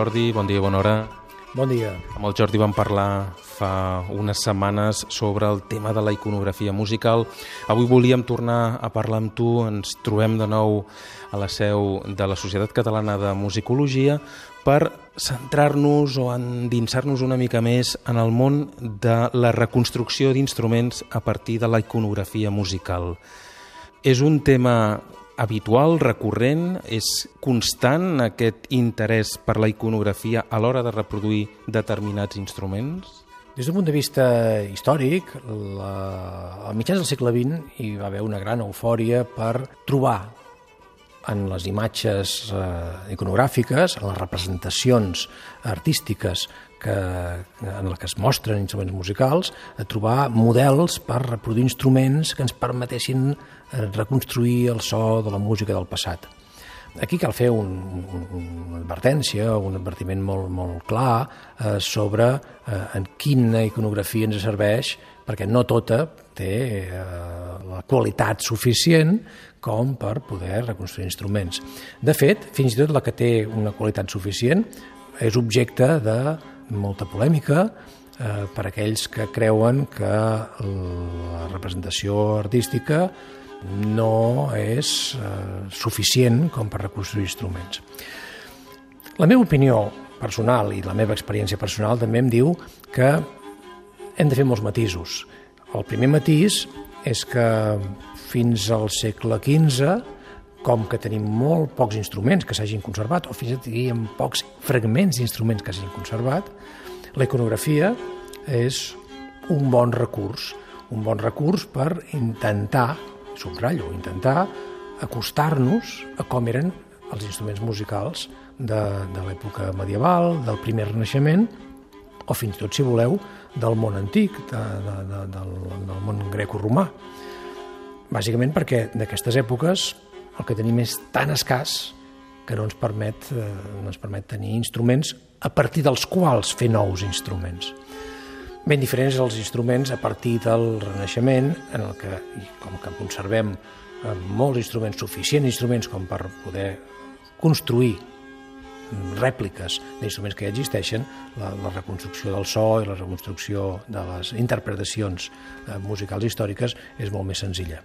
Jordi, bon dia, bona hora. Bon dia. Amb el Jordi vam parlar fa unes setmanes sobre el tema de la iconografia musical. Avui volíem tornar a parlar amb tu. Ens trobem de nou a la seu de la Societat Catalana de Musicologia per centrar-nos o endinsar-nos una mica més en el món de la reconstrucció d'instruments a partir de la iconografia musical. És un tema habitual, recurrent, és constant aquest interès per la iconografia a l'hora de reproduir determinats instruments? Des d'un punt de vista històric, la... a mitjans del segle XX hi va haver una gran eufòria per trobar en les imatges eh, iconogràfiques, en les representacions artístiques que, en les que es mostren instruments musicals, a trobar models per reproduir instruments que ens permetessin eh, reconstruir el so de la música del passat. Aquí cal fer un, un, una advertència, un advertiment molt, molt clar eh, sobre eh, en quina iconografia ens serveix, perquè no tota té eh, la qualitat suficient com per poder reconstruir instruments. De fet, fins i tot la que té una qualitat suficient és objecte de molta polèmica eh, per aquells que creuen que la representació artística no és eh, suficient com per reconstruir instruments. La meva opinió personal i la meva experiència personal també em diu que hem de fer molts matisos. El primer matís és que fins al segle XV, com que tenim molt pocs instruments que s'hagin conservat, o fins i tot diríem pocs fragments d'instruments que s'hagin conservat, la iconografia és un bon recurs, un bon recurs per intentar, subratllo, intentar acostar-nos a com eren els instruments musicals de, de l'època medieval, del primer renaixement, o fins i tot, si voleu, del món antic, de, de, de, del, del món greco-romà. Bàsicament perquè d'aquestes èpoques el que tenim és tan escàs que no ens permet, eh, no ens permet tenir instruments a partir dels quals fer nous instruments. Ben diferents els instruments a partir del Renaixement, en el que, com que conservem eh, molts instruments, suficients instruments com per poder construir rèpliques d'instruments que ja existeixen, la, la reconstrucció del so i la reconstrucció de les interpretacions eh, musicals històriques és molt més senzilla.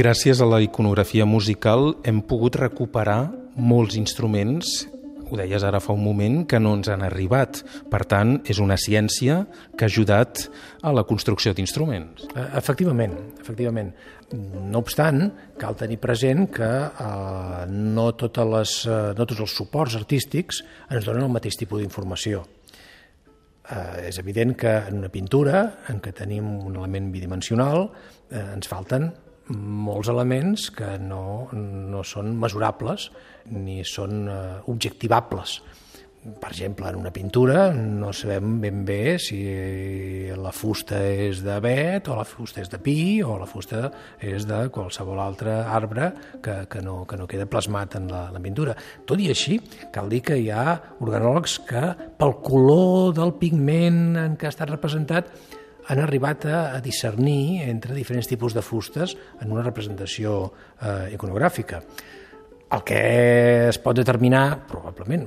Gràcies a la iconografia musical hem pogut recuperar molts instruments ho deies ara fa un moment, que no ens han arribat. Per tant, és una ciència que ha ajudat a la construcció d'instruments. Eh, efectivament, efectivament. No obstant, cal tenir present que eh, no, totes les, eh, no tots els suports artístics ens donen el mateix tipus d'informació. Eh, és evident que en una pintura, en què tenim un element bidimensional, eh, ens falten molts elements que no, no són mesurables ni són uh, objectivables. Per exemple, en una pintura no sabem ben bé si la fusta és de vet o la fusta és de pi o la fusta és de qualsevol altre arbre que, que, no, que no queda plasmat en la, la pintura. Tot i així, cal dir que hi ha organòlegs que pel color del pigment en què ha estat representat han arribat a, discernir entre diferents tipus de fustes en una representació eh, iconogràfica. El que es pot determinar, probablement,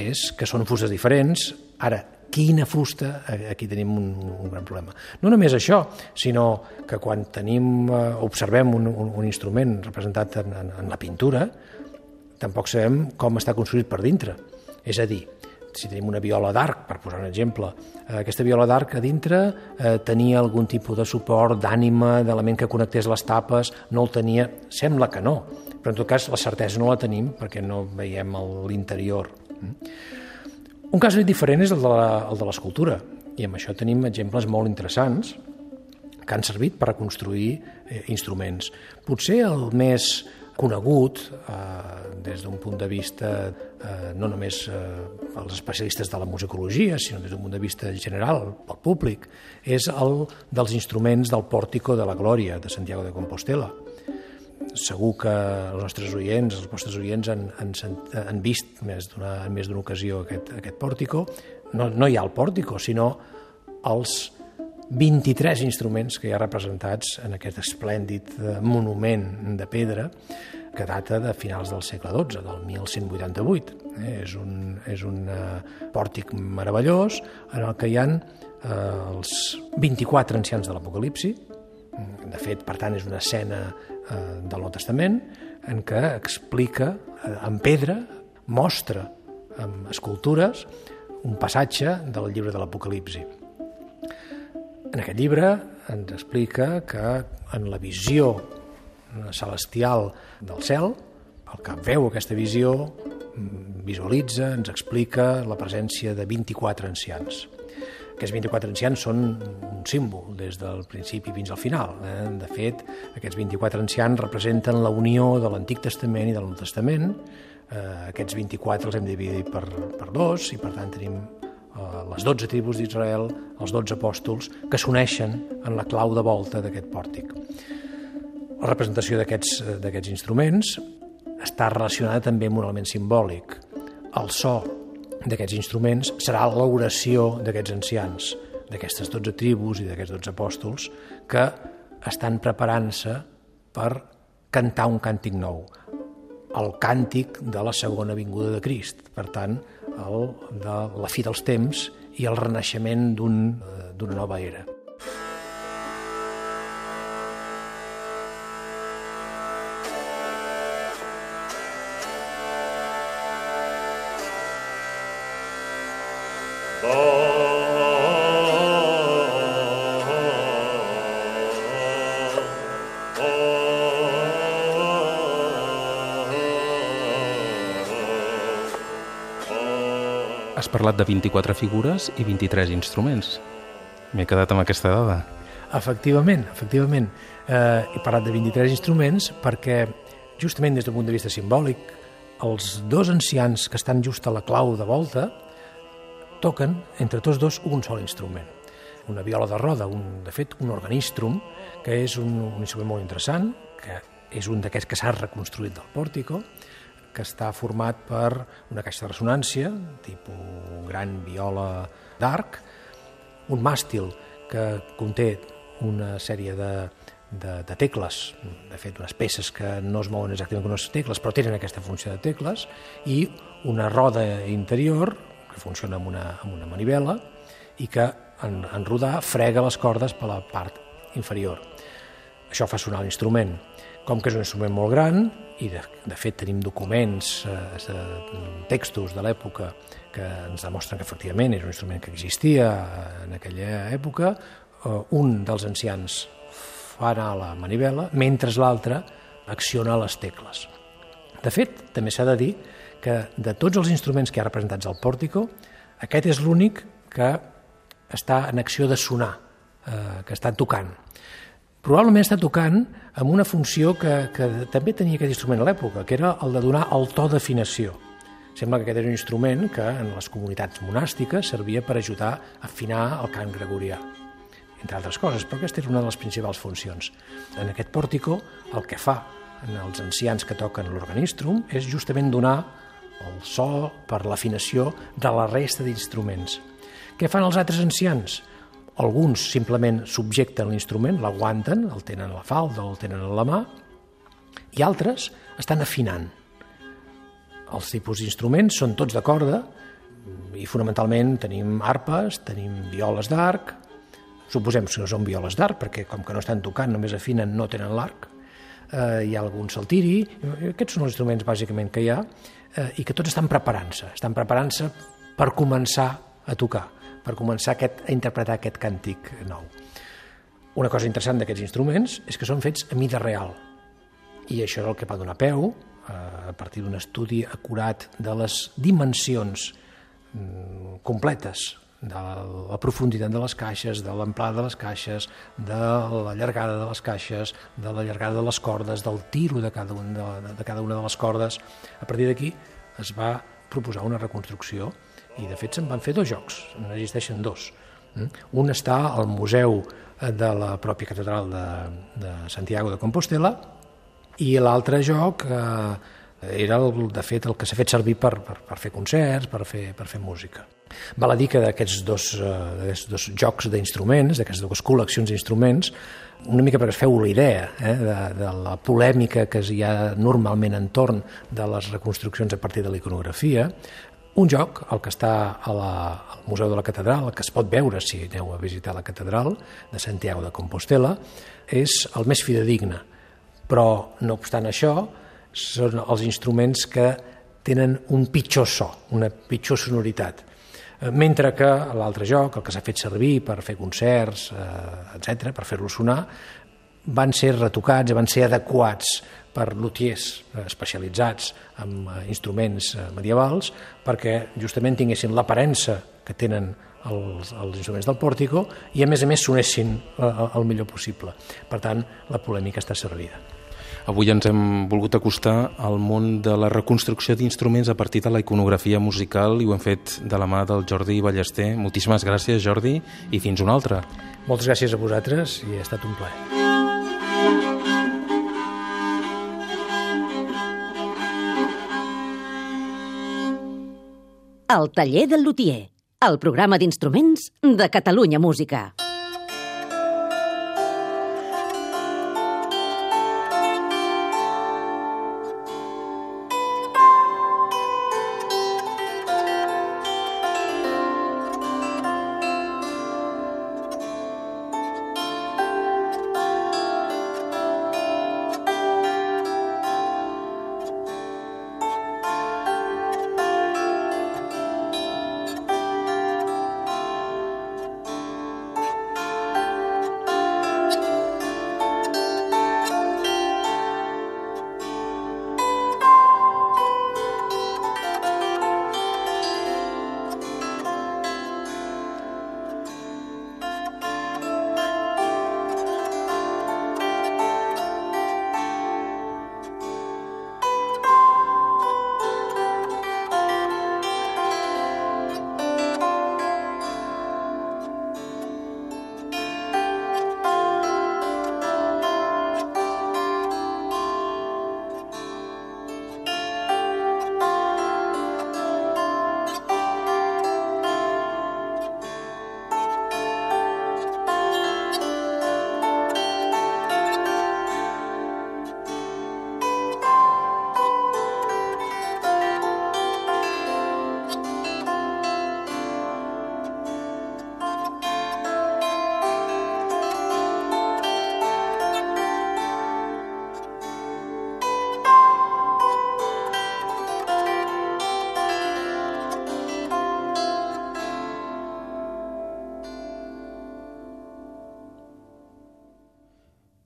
és que són fustes diferents. Ara, quina fusta, aquí tenim un, un gran problema. No només això, sinó que quan tenim, eh, observem un, un, un instrument representat en, en, en la pintura, tampoc sabem com està construït per dintre. És a dir, si tenim una viola d'arc, per posar un exemple, eh, aquesta viola d'arc a dintre eh, tenia algun tipus de suport, d'ànima, d'element que connectés les tapes, no el tenia, sembla que no, però en tot cas la certesa no la tenim perquè no veiem l'interior. Un cas diferent és el de l'escultura, i amb això tenim exemples molt interessants que han servit per reconstruir eh, instruments. Potser el més conegut eh, des d'un punt de vista eh, no només eh, els especialistes de la musicologia, sinó des d'un punt de vista general, pel públic, és el dels instruments del pòrtico de la Glòria de Santiago de Compostela. Segur que els nostres oients, els vostres oients han, han, han vist més en més d'una ocasió aquest, aquest pòrtico. No, no hi ha el pòrtico, sinó els 23 instruments que hi ha representats en aquest esplèndid eh, monument de pedra que data de finals del segle XII, del 1188. Eh, és un, és un eh, pòrtic meravellós en el que hi han els 24 ancians de l'Apocalipsi. De fet, per tant, és una escena del Nou Testament en què explica en pedra, mostra amb escultures un passatge del llibre de l'Apocalipsi. En aquest llibre ens explica que en la visió celestial del cel, el que veu aquesta visió visualitza, ens explica la presència de 24 ancians. Aquests 24 ancians són un símbol des del principi fins al final. Eh? De fet, aquests 24 ancians representen la unió de l'Antic Testament i del Nou Testament. Eh, aquests 24 els hem dividit per, per dos i per tant tenim les 12 tribus d'Israel, els 12 apòstols, que s'uneixen en la clau de volta d'aquest pòrtic. La representació d'aquests instruments està relacionada també amb un element simbòlic. El so d'aquests instruments serà l'oració d'aquests ancians, d'aquestes 12 tribus i d'aquests 12 apòstols, que estan preparant-se per cantar un càntic nou, el càntic de la segona vinguda de Crist. Per tant, el de la fi dels temps i el renaixement eh, d'una un, nova era. Has parlat de 24 figures i 23 instruments. M'he quedat amb aquesta dada. Efectivament, efectivament. Eh, he parlat de 23 instruments perquè, justament des d'un punt de vista simbòlic, els dos ancians que estan just a la clau de volta toquen, entre tots dos, un sol instrument. Una viola de roda, un, de fet, un organistrum, que és un, un instrument molt interessant, que és un d'aquests que s'ha reconstruït del pòrtico, que està format per una caixa de ressonància, tipus gran viola d'arc, un màstil que conté una sèrie de, de, de tecles, de fet unes peces que no es mouen exactament com unes tecles, però tenen aquesta funció de tecles, i una roda interior que funciona amb una, amb una manivela i que en, en rodar frega les cordes per la part inferior. Això fa sonar l'instrument. Com que és un instrument molt gran, i de, de fet tenim documents, eh, textos de l'època que ens demostren que efectivament és un instrument que existia en aquella època, eh, un dels ancians fa anar la manivela, mentre l'altre acciona les tecles. De fet, també s'ha de dir que de tots els instruments que hi ha representats al pòrtico, aquest és l'únic que està en acció de sonar, eh, que està tocant probablement està tocant amb una funció que, que també tenia aquest instrument a l'època, que era el de donar el to d'afinació. Sembla que aquest era un instrument que en les comunitats monàstiques servia per ajudar a afinar el cant gregorià, entre altres coses, però aquesta era una de les principals funcions. En aquest pòrtico el que fa en els ancians que toquen l'organistrum és justament donar el so per l'afinació de la resta d'instruments. Què fan els altres ancians? Alguns simplement subjecten l'instrument, l'aguanten, el tenen a la falda o el tenen a la mà, i altres estan afinant. Els tipus d'instruments són tots de corda i fonamentalment tenim arpes, tenim violes d'arc, suposem que són violes d'arc perquè com que no estan tocant, només afinen, no tenen l'arc, eh, hi ha algun saltiri, aquests són els instruments bàsicament que hi ha eh, i que tots estan preparant-se, estan preparant-se per començar a tocar per començar aquest, a interpretar aquest càntic nou. Una cosa interessant d'aquests instruments és que són fets a mida real, i això és el que va donar peu, eh, a partir d'un estudi acurat de les dimensions mm, completes de la profunditat de les caixes, de l'amplada de les caixes, de la llargada de les caixes, de la llargada de les cordes, del tiro de cada, un de, de cada una de les cordes. A partir d'aquí es va proposar una reconstrucció i de fet se'n van fer dos jocs, n'existeixen dos. Mm? Un està al Museu de la pròpia catedral de, de Santiago de Compostela i l'altre joc eh, era el, de fet el que s'ha fet servir per, per, per fer concerts, per fer, per fer música. Val a dir que d'aquests dos, eh, dos jocs d'instruments, d'aquestes dues col·leccions d'instruments, una mica perquè es feu la idea eh, de, de la polèmica que hi ha normalment entorn de les reconstruccions a partir de la iconografia, un joc, el que està a la, al Museu de la Catedral, que es pot veure si aneu a visitar la catedral de Santiago de Compostela, és el més fidedigne. Però, no obstant això, són els instruments que tenen un pitjor so, una pitjor sonoritat. Eh, mentre que l'altre joc, el que s'ha fet servir per fer concerts, eh, etc, per fer-lo sonar, van ser retocats, van ser adequats per lutiers eh, especialitzats en eh, instruments medievals perquè justament tinguessin l'aparença que tenen els, els instruments del pòrtico i a més a més sonessin el millor possible. Per tant, la polèmica està servida. Avui ens hem volgut acostar al món de la reconstrucció d'instruments a partir de la iconografia musical i ho hem fet de la mà del Jordi Ballester. Moltíssimes gràcies, Jordi, i fins una altra. Moltes gràcies a vosaltres i ha estat un plaer. El taller del luthier, el programa d'instruments de Catalunya Música.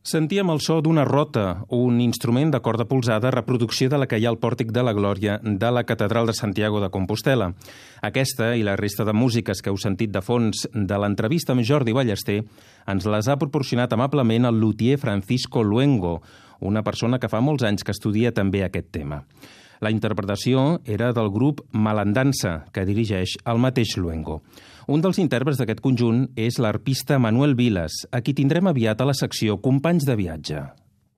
Sentíem el so d'una rota, un instrument de corda polsada, reproducció de la que hi ha al pòrtic de la Glòria de la Catedral de Santiago de Compostela. Aquesta i la resta de músiques que heu sentit de fons de l'entrevista amb Jordi Ballester ens les ha proporcionat amablement el luthier Francisco Luengo, una persona que fa molts anys que estudia també aquest tema. La interpretació era del grup Malandança, que dirigeix el mateix Luengo. Un dels intèrprets d'aquest conjunt és l'arpista Manuel Vilas, a qui tindrem aviat a la secció Companys de viatge.